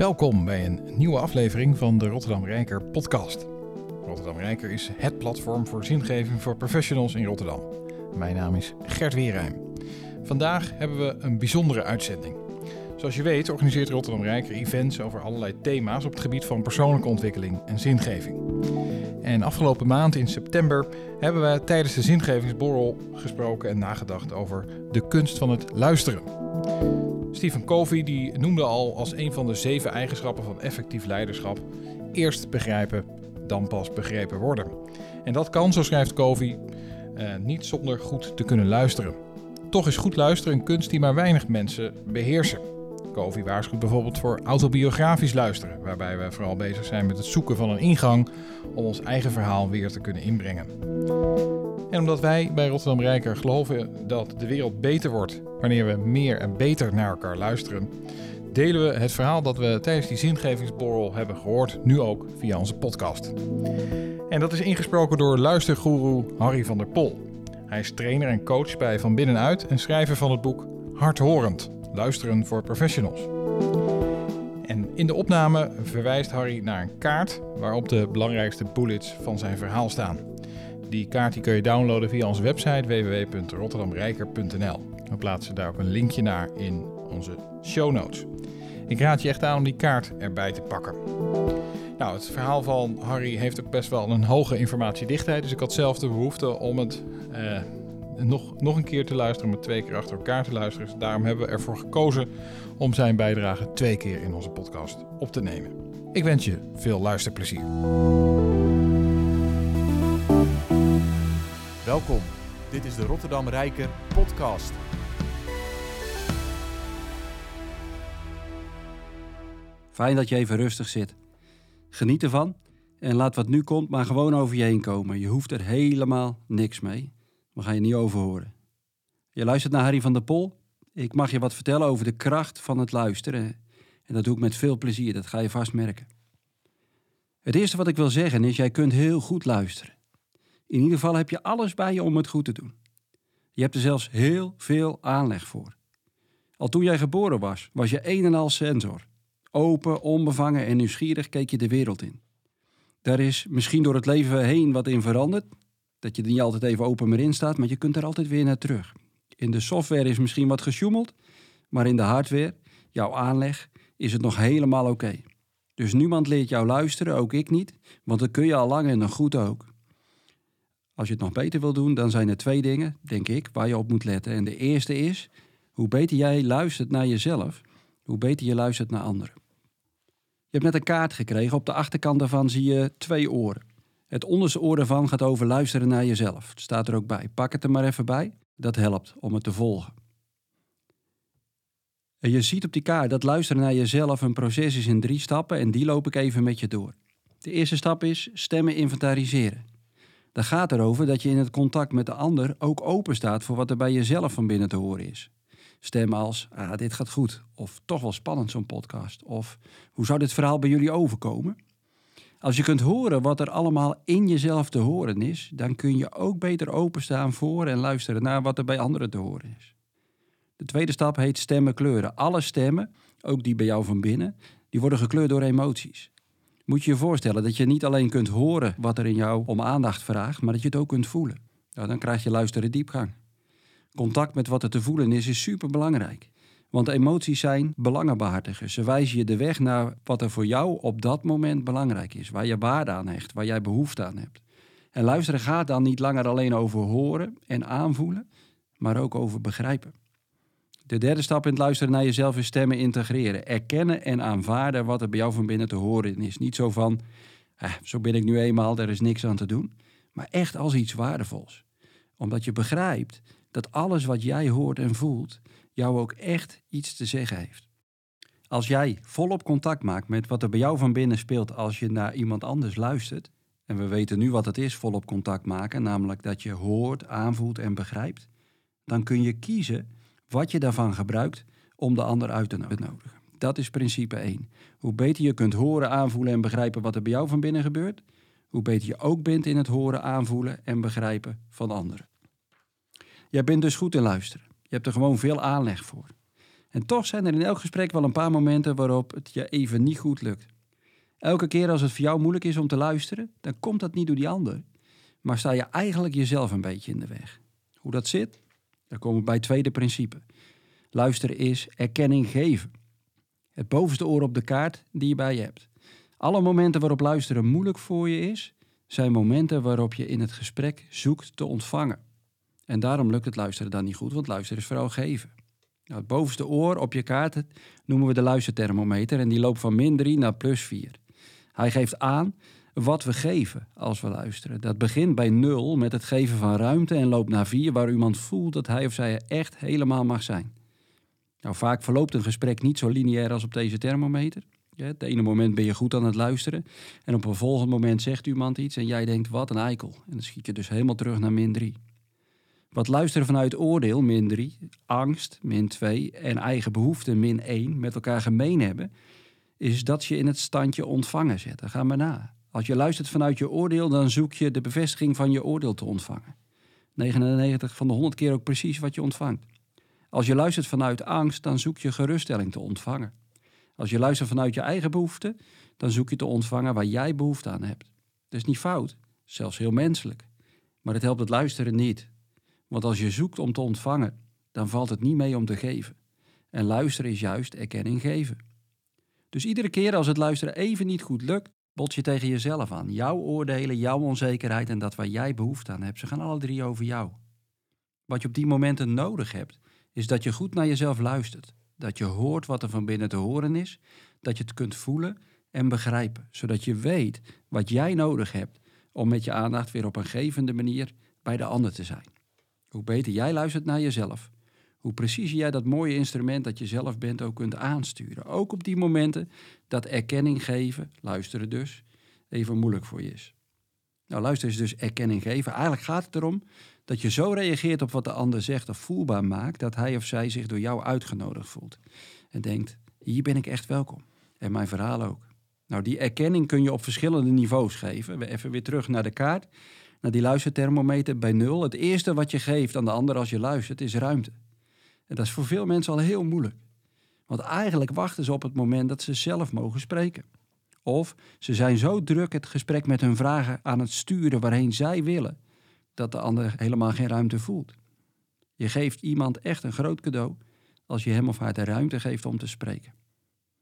Welkom bij een nieuwe aflevering van de Rotterdam Rijker podcast. Rotterdam Rijker is het platform voor zingeving voor professionals in Rotterdam. Mijn naam is Gert Weerheim. Vandaag hebben we een bijzondere uitzending. Zoals je weet organiseert Rotterdam Rijker events over allerlei thema's op het gebied van persoonlijke ontwikkeling en zingeving. En afgelopen maand in september hebben we tijdens de zingevingsborrel gesproken en nagedacht over de kunst van het luisteren. Stephen Covey die noemde al als een van de zeven eigenschappen van effectief leiderschap eerst begrijpen, dan pas begrepen worden. En dat kan, zo schrijft Covey, eh, niet zonder goed te kunnen luisteren. Toch is goed luisteren een kunst die maar weinig mensen beheersen. Covey waarschuwt bijvoorbeeld voor autobiografisch luisteren, waarbij we vooral bezig zijn met het zoeken van een ingang om ons eigen verhaal weer te kunnen inbrengen. En omdat wij bij Rotterdam Rijker geloven dat de wereld beter wordt wanneer we meer en beter naar elkaar luisteren, delen we het verhaal dat we tijdens die zingevingsborrel hebben gehoord nu ook via onze podcast. En dat is ingesproken door luistergoeroe Harry van der Pol. Hij is trainer en coach bij Van Binnenuit en schrijver van het boek Hardhorend. Luisteren voor professionals. En in de opname verwijst Harry naar een kaart waarop de belangrijkste bullets van zijn verhaal staan. Die kaart die kun je downloaden via onze website www.rotterdamrijker.nl. We plaatsen daar ook een linkje naar in onze show notes. Ik raad je echt aan om die kaart erbij te pakken. Nou, het verhaal van Harry heeft ook best wel een hoge informatiedichtheid. Dus ik had zelf de behoefte om het eh, nog, nog een keer te luisteren, met twee keer achter elkaar te luisteren. Dus daarom hebben we ervoor gekozen om zijn bijdrage twee keer in onze podcast op te nemen. Ik wens je veel luisterplezier. Welkom, dit is de Rotterdam Rijker podcast. Fijn dat je even rustig zit. Geniet ervan en laat wat nu komt maar gewoon over je heen komen. Je hoeft er helemaal niks mee. We gaan je niet overhoren. Je luistert naar Harry van der Pol. Ik mag je wat vertellen over de kracht van het luisteren. En dat doe ik met veel plezier, dat ga je vast merken. Het eerste wat ik wil zeggen is, jij kunt heel goed luisteren. In ieder geval heb je alles bij je om het goed te doen. Je hebt er zelfs heel veel aanleg voor. Al toen jij geboren was, was je een en al sensor. Open, onbevangen en nieuwsgierig keek je de wereld in. Daar is misschien door het leven heen wat in veranderd, dat je er niet altijd even open meer in staat, maar je kunt er altijd weer naar terug. In de software is misschien wat gesjoemeld, maar in de hardware, jouw aanleg, is het nog helemaal oké. Dus niemand leert jou luisteren, ook ik niet, want dat kun je al lang en nog goed ook. Als je het nog beter wil doen, dan zijn er twee dingen, denk ik, waar je op moet letten. En de eerste is, hoe beter jij luistert naar jezelf, hoe beter je luistert naar anderen. Je hebt net een kaart gekregen, op de achterkant daarvan zie je twee oren. Het onderste oor ervan gaat over luisteren naar jezelf. Het staat er ook bij. Pak het er maar even bij. Dat helpt om het te volgen. En je ziet op die kaart dat luisteren naar jezelf een proces is in drie stappen en die loop ik even met je door. De eerste stap is stemmen inventariseren. Dat gaat erover dat je in het contact met de ander ook open staat voor wat er bij jezelf van binnen te horen is. Stemmen als, ah, dit gaat goed, of toch wel spannend zo'n podcast, of hoe zou dit verhaal bij jullie overkomen? Als je kunt horen wat er allemaal in jezelf te horen is, dan kun je ook beter openstaan voor en luisteren naar wat er bij anderen te horen is. De tweede stap heet stemmen kleuren. Alle stemmen, ook die bij jou van binnen, die worden gekleurd door emoties. Moet je je voorstellen dat je niet alleen kunt horen wat er in jou om aandacht vraagt, maar dat je het ook kunt voelen. Nou, dan krijg je luisteren diepgang. Contact met wat er te voelen is, is superbelangrijk. Want emoties zijn belangenbehartigers. Ze wijzen je de weg naar wat er voor jou op dat moment belangrijk is. Waar je waarde aan hecht, waar jij behoefte aan hebt. En luisteren gaat dan niet langer alleen over horen en aanvoelen, maar ook over begrijpen. De derde stap in het luisteren naar jezelf is stemmen integreren. Erkennen en aanvaarden wat er bij jou van binnen te horen is. Niet zo van, eh, zo ben ik nu eenmaal, er is niks aan te doen. Maar echt als iets waardevols. Omdat je begrijpt dat alles wat jij hoort en voelt, jou ook echt iets te zeggen heeft. Als jij volop contact maakt met wat er bij jou van binnen speelt als je naar iemand anders luistert, en we weten nu wat het is volop contact maken, namelijk dat je hoort, aanvoelt en begrijpt, dan kun je kiezen wat je daarvan gebruikt om de ander uit te nodigen. Dat is principe 1. Hoe beter je kunt horen, aanvoelen en begrijpen wat er bij jou van binnen gebeurt, hoe beter je ook bent in het horen, aanvoelen en begrijpen van anderen. Jij bent dus goed in luisteren. Je hebt er gewoon veel aanleg voor. En toch zijn er in elk gesprek wel een paar momenten waarop het je even niet goed lukt. Elke keer als het voor jou moeilijk is om te luisteren, dan komt dat niet door die ander, maar sta je eigenlijk jezelf een beetje in de weg. Hoe dat zit? Dan komen we bij het tweede principe. Luisteren is erkenning geven. Het bovenste oor op de kaart die je bij je hebt. Alle momenten waarop luisteren moeilijk voor je is, zijn momenten waarop je in het gesprek zoekt te ontvangen. En daarom lukt het luisteren dan niet goed, want luisteren is vooral geven. Nou, het bovenste oor op je kaart noemen we de luisterthermometer en die loopt van min 3 naar plus 4. Hij geeft aan wat we geven als we luisteren. Dat begint bij 0 met het geven van ruimte en loopt naar 4 waar iemand voelt dat hij of zij echt helemaal mag zijn. Nou, vaak verloopt een gesprek niet zo lineair als op deze thermometer. Ja, het ene moment ben je goed aan het luisteren en op een volgend moment zegt iemand iets en jij denkt wat een eikel. En dan schiet je dus helemaal terug naar min 3. Wat luisteren vanuit oordeel, min 3, angst, min 2 en eigen behoeften, min 1, met elkaar gemeen hebben, is dat je in het standje ontvangen zet. Gaan we na. Als je luistert vanuit je oordeel, dan zoek je de bevestiging van je oordeel te ontvangen. 99 van de 100 keer ook precies wat je ontvangt. Als je luistert vanuit angst, dan zoek je geruststelling te ontvangen. Als je luistert vanuit je eigen behoefte, dan zoek je te ontvangen waar jij behoefte aan hebt. Dat is niet fout, zelfs heel menselijk. Maar het helpt het luisteren niet. Want als je zoekt om te ontvangen, dan valt het niet mee om te geven. En luisteren is juist erkenning geven. Dus iedere keer als het luisteren even niet goed lukt, bots je tegen jezelf aan. Jouw oordelen, jouw onzekerheid en dat waar jij behoefte aan hebt, ze gaan alle drie over jou. Wat je op die momenten nodig hebt, is dat je goed naar jezelf luistert. Dat je hoort wat er van binnen te horen is, dat je het kunt voelen en begrijpen, zodat je weet wat jij nodig hebt om met je aandacht weer op een gevende manier bij de ander te zijn. Hoe beter jij luistert naar jezelf, hoe preciezer jij dat mooie instrument dat je zelf bent ook kunt aansturen. Ook op die momenten dat erkenning geven, luisteren dus, even moeilijk voor je is. Nou, luisteren is dus erkenning geven. Eigenlijk gaat het erom dat je zo reageert op wat de ander zegt of voelbaar maakt, dat hij of zij zich door jou uitgenodigd voelt. En denkt, hier ben ik echt welkom. En mijn verhaal ook. Nou, die erkenning kun je op verschillende niveaus geven. We even weer terug naar de kaart, naar die luisterthermometer bij nul. Het eerste wat je geeft aan de ander als je luistert, is ruimte. En dat is voor veel mensen al heel moeilijk. Want eigenlijk wachten ze op het moment dat ze zelf mogen spreken. Of ze zijn zo druk het gesprek met hun vragen aan het sturen waarheen zij willen, dat de ander helemaal geen ruimte voelt. Je geeft iemand echt een groot cadeau als je hem of haar de ruimte geeft om te spreken.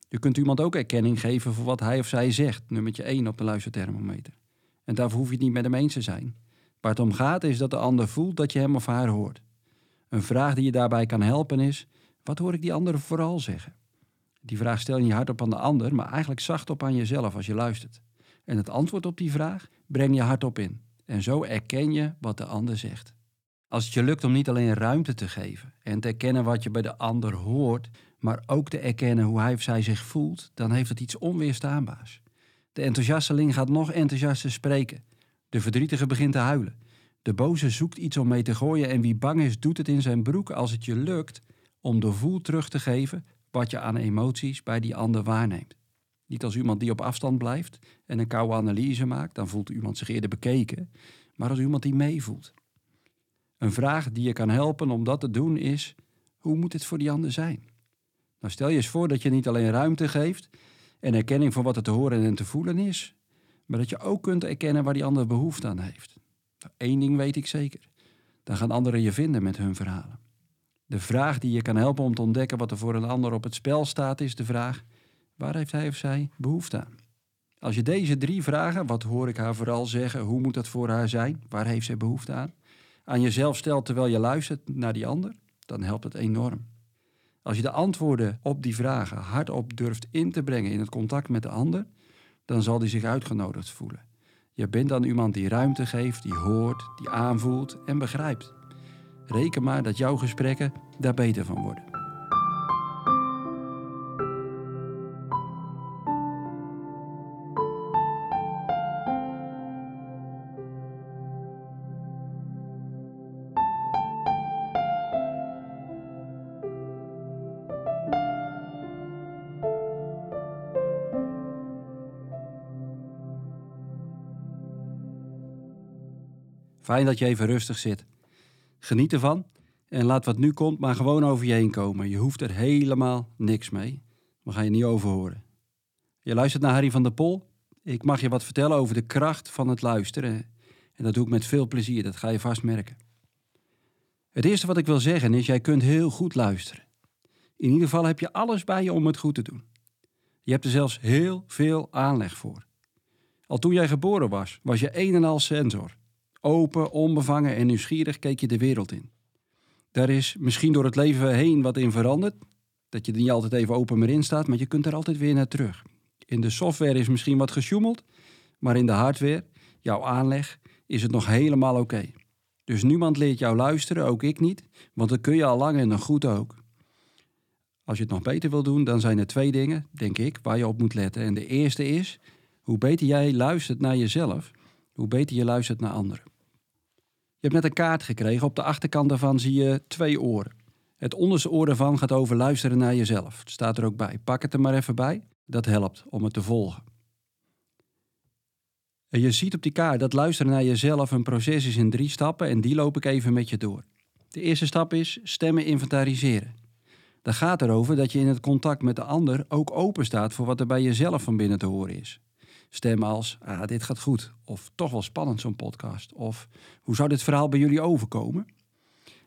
Je kunt iemand ook erkenning geven voor wat hij of zij zegt, nummertje 1 op de luisterthermometer. En daarvoor hoef je het niet met hem eens te zijn. Waar het om gaat is dat de ander voelt dat je hem of haar hoort. Een vraag die je daarbij kan helpen is: wat hoor ik die ander vooral zeggen? Die vraag stel je hardop aan de ander, maar eigenlijk zacht op aan jezelf als je luistert. En het antwoord op die vraag breng je hardop in. En zo erken je wat de ander zegt. Als het je lukt om niet alleen ruimte te geven en te erkennen wat je bij de ander hoort, maar ook te erkennen hoe hij of zij zich voelt, dan heeft het iets onweerstaanbaars. De enthousiasteling gaat nog enthousiaster spreken. De verdrietige begint te huilen. De boze zoekt iets om mee te gooien en wie bang is, doet het in zijn broek als het je lukt om de voel terug te geven wat je aan emoties bij die ander waarneemt. Niet als iemand die op afstand blijft en een koude analyse maakt, dan voelt iemand zich eerder bekeken, maar als iemand die meevoelt. Een vraag die je kan helpen om dat te doen is: hoe moet het voor die ander zijn? Nou, stel je eens voor dat je niet alleen ruimte geeft en erkenning van wat er te horen en te voelen is, maar dat je ook kunt erkennen waar die ander behoefte aan heeft. Eén nou, ding weet ik zeker: dan gaan anderen je vinden met hun verhalen. De vraag die je kan helpen om te ontdekken wat er voor een ander op het spel staat, is de vraag: waar heeft hij of zij behoefte aan? Als je deze drie vragen, wat hoor ik haar vooral zeggen, hoe moet dat voor haar zijn, waar heeft zij behoefte aan, aan jezelf stelt terwijl je luistert naar die ander, dan helpt het enorm. Als je de antwoorden op die vragen hardop durft in te brengen in het contact met de ander, dan zal die zich uitgenodigd voelen. Je bent dan iemand die ruimte geeft, die hoort, die aanvoelt en begrijpt. Reken maar dat jouw gesprekken daar beter van worden. Fijn dat je even rustig zit. Geniet ervan En laat wat nu komt maar gewoon over je heen komen. Je hoeft er helemaal niks mee. We gaan je niet over horen. Je luistert naar Harry van der Pol. Ik mag je wat vertellen over de kracht van het luisteren. En dat doe ik met veel plezier, dat ga je vast merken. Het eerste wat ik wil zeggen is, jij kunt heel goed luisteren. In ieder geval heb je alles bij je om het goed te doen. Je hebt er zelfs heel veel aanleg voor. Al toen jij geboren was, was je een en al sensor. Open, onbevangen en nieuwsgierig keek je de wereld in. Daar is misschien door het leven heen wat in veranderd. Dat je er niet altijd even open meer in staat, maar je kunt er altijd weer naar terug. In de software is misschien wat gesjoemeld, maar in de hardware, jouw aanleg, is het nog helemaal oké. Dus niemand leert jou luisteren, ook ik niet, want dat kun je al lang en nog goed ook. Als je het nog beter wil doen, dan zijn er twee dingen, denk ik, waar je op moet letten. En de eerste is, hoe beter jij luistert naar jezelf, hoe beter je luistert naar anderen. Je hebt net een kaart gekregen. Op de achterkant daarvan zie je twee oren. Het onderste oor daarvan gaat over luisteren naar jezelf. Het staat er ook bij. Pak het er maar even bij. Dat helpt om het te volgen. En je ziet op die kaart dat luisteren naar jezelf een proces is in drie stappen en die loop ik even met je door. De eerste stap is stemmen inventariseren. Dat gaat erover dat je in het contact met de ander ook open staat voor wat er bij jezelf van binnen te horen is. Stemmen als, ah, dit gaat goed, of toch wel spannend zo'n podcast, of hoe zou dit verhaal bij jullie overkomen?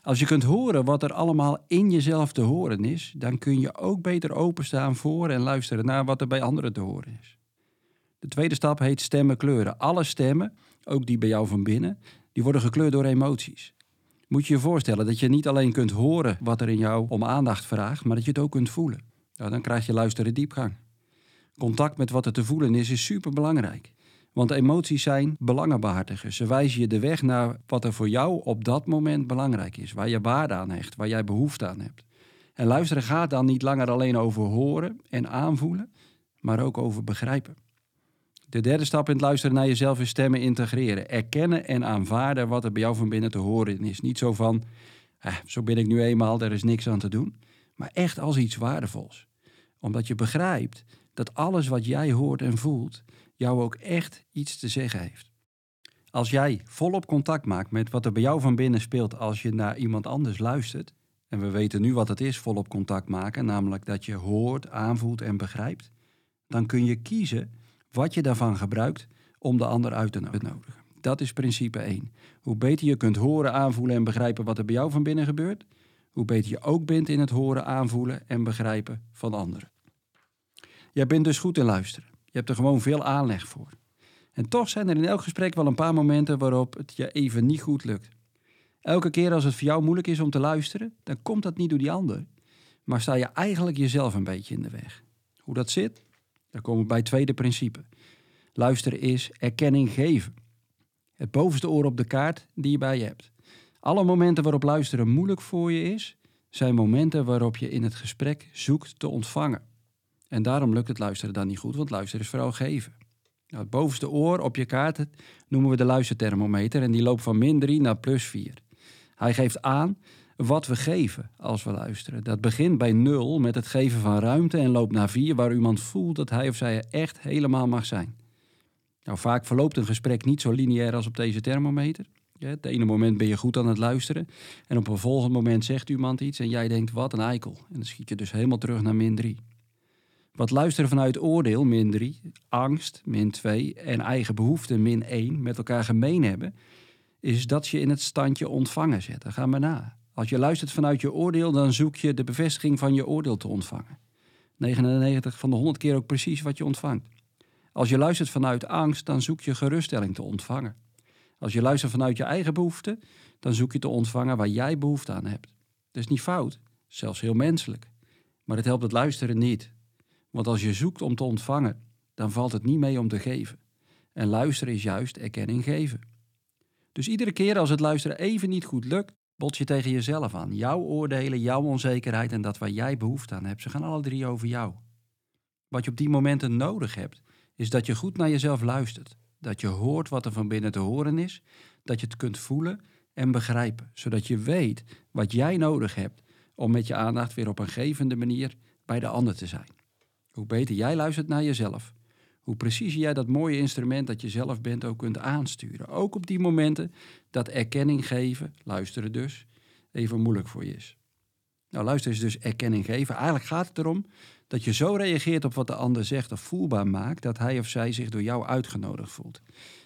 Als je kunt horen wat er allemaal in jezelf te horen is, dan kun je ook beter openstaan voor en luisteren naar wat er bij anderen te horen is. De tweede stap heet stemmen kleuren. Alle stemmen, ook die bij jou van binnen, die worden gekleurd door emoties. Moet je je voorstellen dat je niet alleen kunt horen wat er in jou om aandacht vraagt, maar dat je het ook kunt voelen. Nou, dan krijg je luisteren diepgang. Contact met wat er te voelen is, is superbelangrijk. Want emoties zijn belangenbehartigers. Ze wijzen je de weg naar wat er voor jou op dat moment belangrijk is. Waar je waarde aan hecht, waar jij behoefte aan hebt. En luisteren gaat dan niet langer alleen over horen en aanvoelen, maar ook over begrijpen. De derde stap in het luisteren naar jezelf is stemmen integreren. Erkennen en aanvaarden wat er bij jou van binnen te horen is. Niet zo van, eh, zo ben ik nu eenmaal, er is niks aan te doen. Maar echt als iets waardevols. Omdat je begrijpt dat alles wat jij hoort en voelt jou ook echt iets te zeggen heeft. Als jij volop contact maakt met wat er bij jou van binnen speelt als je naar iemand anders luistert, en we weten nu wat het is volop contact maken, namelijk dat je hoort, aanvoelt en begrijpt, dan kun je kiezen wat je daarvan gebruikt om de ander uit te nodigen. Dat is principe 1. Hoe beter je kunt horen, aanvoelen en begrijpen wat er bij jou van binnen gebeurt, hoe beter je ook bent in het horen, aanvoelen en begrijpen van anderen. Jij bent dus goed in luisteren. Je hebt er gewoon veel aanleg voor. En toch zijn er in elk gesprek wel een paar momenten waarop het je even niet goed lukt. Elke keer als het voor jou moeilijk is om te luisteren, dan komt dat niet door die ander, maar sta je eigenlijk jezelf een beetje in de weg. Hoe dat zit? Dan komen we bij het tweede principe. Luisteren is erkenning geven. Het bovenste oor op de kaart die je bij je hebt. Alle momenten waarop luisteren moeilijk voor je is, zijn momenten waarop je in het gesprek zoekt te ontvangen. En daarom lukt het luisteren dan niet goed, want luisteren is vooral geven. Nou, het bovenste oor op je kaart noemen we de luisterthermometer en die loopt van min 3 naar plus 4. Hij geeft aan wat we geven als we luisteren. Dat begint bij 0 met het geven van ruimte en loopt naar 4 waar iemand voelt dat hij of zij echt helemaal mag zijn. Nou, vaak verloopt een gesprek niet zo lineair als op deze thermometer. Ja, het ene moment ben je goed aan het luisteren en op een volgend moment zegt iemand iets en jij denkt wat een eikel. En dan schiet je dus helemaal terug naar min 3. Wat luisteren vanuit oordeel, min 3, angst, min 2 en eigen behoeften, min 1, met elkaar gemeen hebben, is dat je in het standje ontvangen zet. Ga maar na. Als je luistert vanuit je oordeel, dan zoek je de bevestiging van je oordeel te ontvangen. 99 van de 100 keer ook precies wat je ontvangt. Als je luistert vanuit angst, dan zoek je geruststelling te ontvangen. Als je luistert vanuit je eigen behoeften, dan zoek je te ontvangen waar jij behoefte aan hebt. Dat is niet fout, zelfs heel menselijk. Maar het helpt het luisteren niet. Want als je zoekt om te ontvangen, dan valt het niet mee om te geven. En luisteren is juist erkenning geven. Dus iedere keer als het luisteren even niet goed lukt, bots je tegen jezelf aan. Jouw oordelen, jouw onzekerheid en dat waar jij behoefte aan hebt, ze gaan alle drie over jou. Wat je op die momenten nodig hebt, is dat je goed naar jezelf luistert. Dat je hoort wat er van binnen te horen is, dat je het kunt voelen en begrijpen, zodat je weet wat jij nodig hebt om met je aandacht weer op een gevende manier bij de ander te zijn. Hoe beter jij luistert naar jezelf, hoe preciezer jij dat mooie instrument dat je zelf bent ook kunt aansturen. Ook op die momenten dat erkenning geven, luisteren dus, even moeilijk voor je is. Nou, luister is dus erkenning geven. Eigenlijk gaat het erom dat je zo reageert op wat de ander zegt of voelbaar maakt dat hij of zij zich door jou uitgenodigd voelt.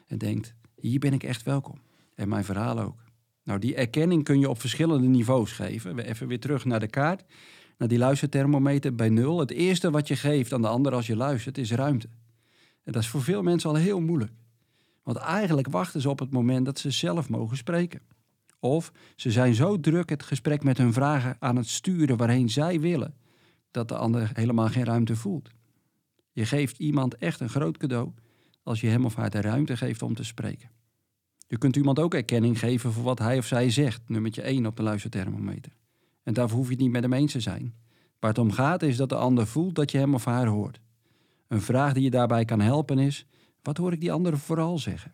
En denkt, hier ben ik echt welkom. En mijn verhaal ook. Nou, die erkenning kun je op verschillende niveaus geven. We even weer terug naar de kaart, naar die luisterthermometer bij nul. Het eerste wat je geeft aan de ander als je luistert is ruimte. En dat is voor veel mensen al heel moeilijk. Want eigenlijk wachten ze op het moment dat ze zelf mogen spreken. Of ze zijn zo druk het gesprek met hun vragen aan het sturen waarheen zij willen, dat de ander helemaal geen ruimte voelt. Je geeft iemand echt een groot cadeau als je hem of haar de ruimte geeft om te spreken. Je kunt iemand ook erkenning geven voor wat hij of zij zegt, nummertje 1 op de luisterthermometer. En daarvoor hoef je het niet met hem eens te zijn. Waar het om gaat is dat de ander voelt dat je hem of haar hoort. Een vraag die je daarbij kan helpen is: wat hoor ik die ander vooral zeggen?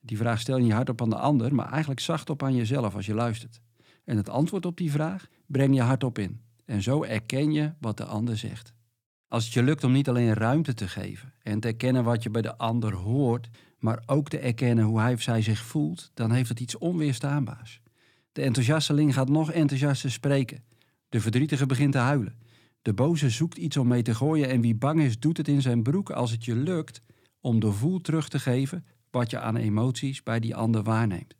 Die vraag stel je hardop aan de ander, maar eigenlijk zacht op aan jezelf als je luistert. En het antwoord op die vraag breng je hardop in. En zo erken je wat de ander zegt. Als het je lukt om niet alleen ruimte te geven en te erkennen wat je bij de ander hoort, maar ook te erkennen hoe hij of zij zich voelt, dan heeft het iets onweerstaanbaars. De enthousiasteling gaat nog enthousiaster spreken. De verdrietige begint te huilen. De boze zoekt iets om mee te gooien en wie bang is, doet het in zijn broek als het je lukt om de voel terug te geven wat je aan emoties bij die ander waarneemt.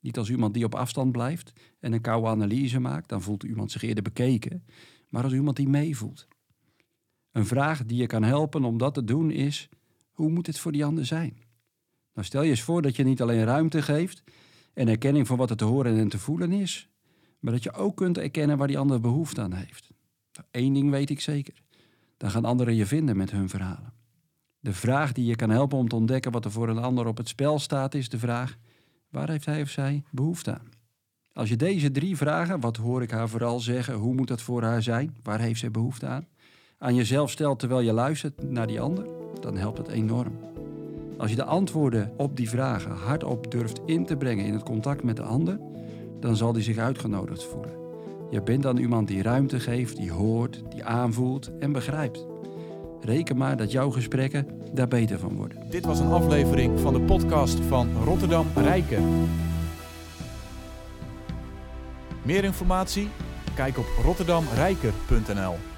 Niet als iemand die op afstand blijft en een koude analyse maakt, dan voelt iemand zich eerder bekeken, maar als iemand die meevoelt. Een vraag die je kan helpen om dat te doen is: hoe moet het voor die ander zijn? Nou, stel je eens voor dat je niet alleen ruimte geeft en erkenning van wat er te horen en te voelen is, maar dat je ook kunt erkennen waar die ander behoefte aan heeft. Eén nou, ding weet ik zeker: dan gaan anderen je vinden met hun verhalen. De vraag die je kan helpen om te ontdekken wat er voor een ander op het spel staat, is de vraag: waar heeft hij of zij behoefte aan? Als je deze drie vragen, wat hoor ik haar vooral zeggen, hoe moet dat voor haar zijn, waar heeft zij behoefte aan, aan jezelf stelt terwijl je luistert naar die ander, dan helpt het enorm. Als je de antwoorden op die vragen hardop durft in te brengen in het contact met de ander, dan zal die zich uitgenodigd voelen. Je bent dan iemand die ruimte geeft, die hoort, die aanvoelt en begrijpt. Reken maar dat jouw gesprekken daar beter van worden. Dit was een aflevering van de podcast van Rotterdam Rijken. Meer informatie? Kijk op rotterdamrijker.nl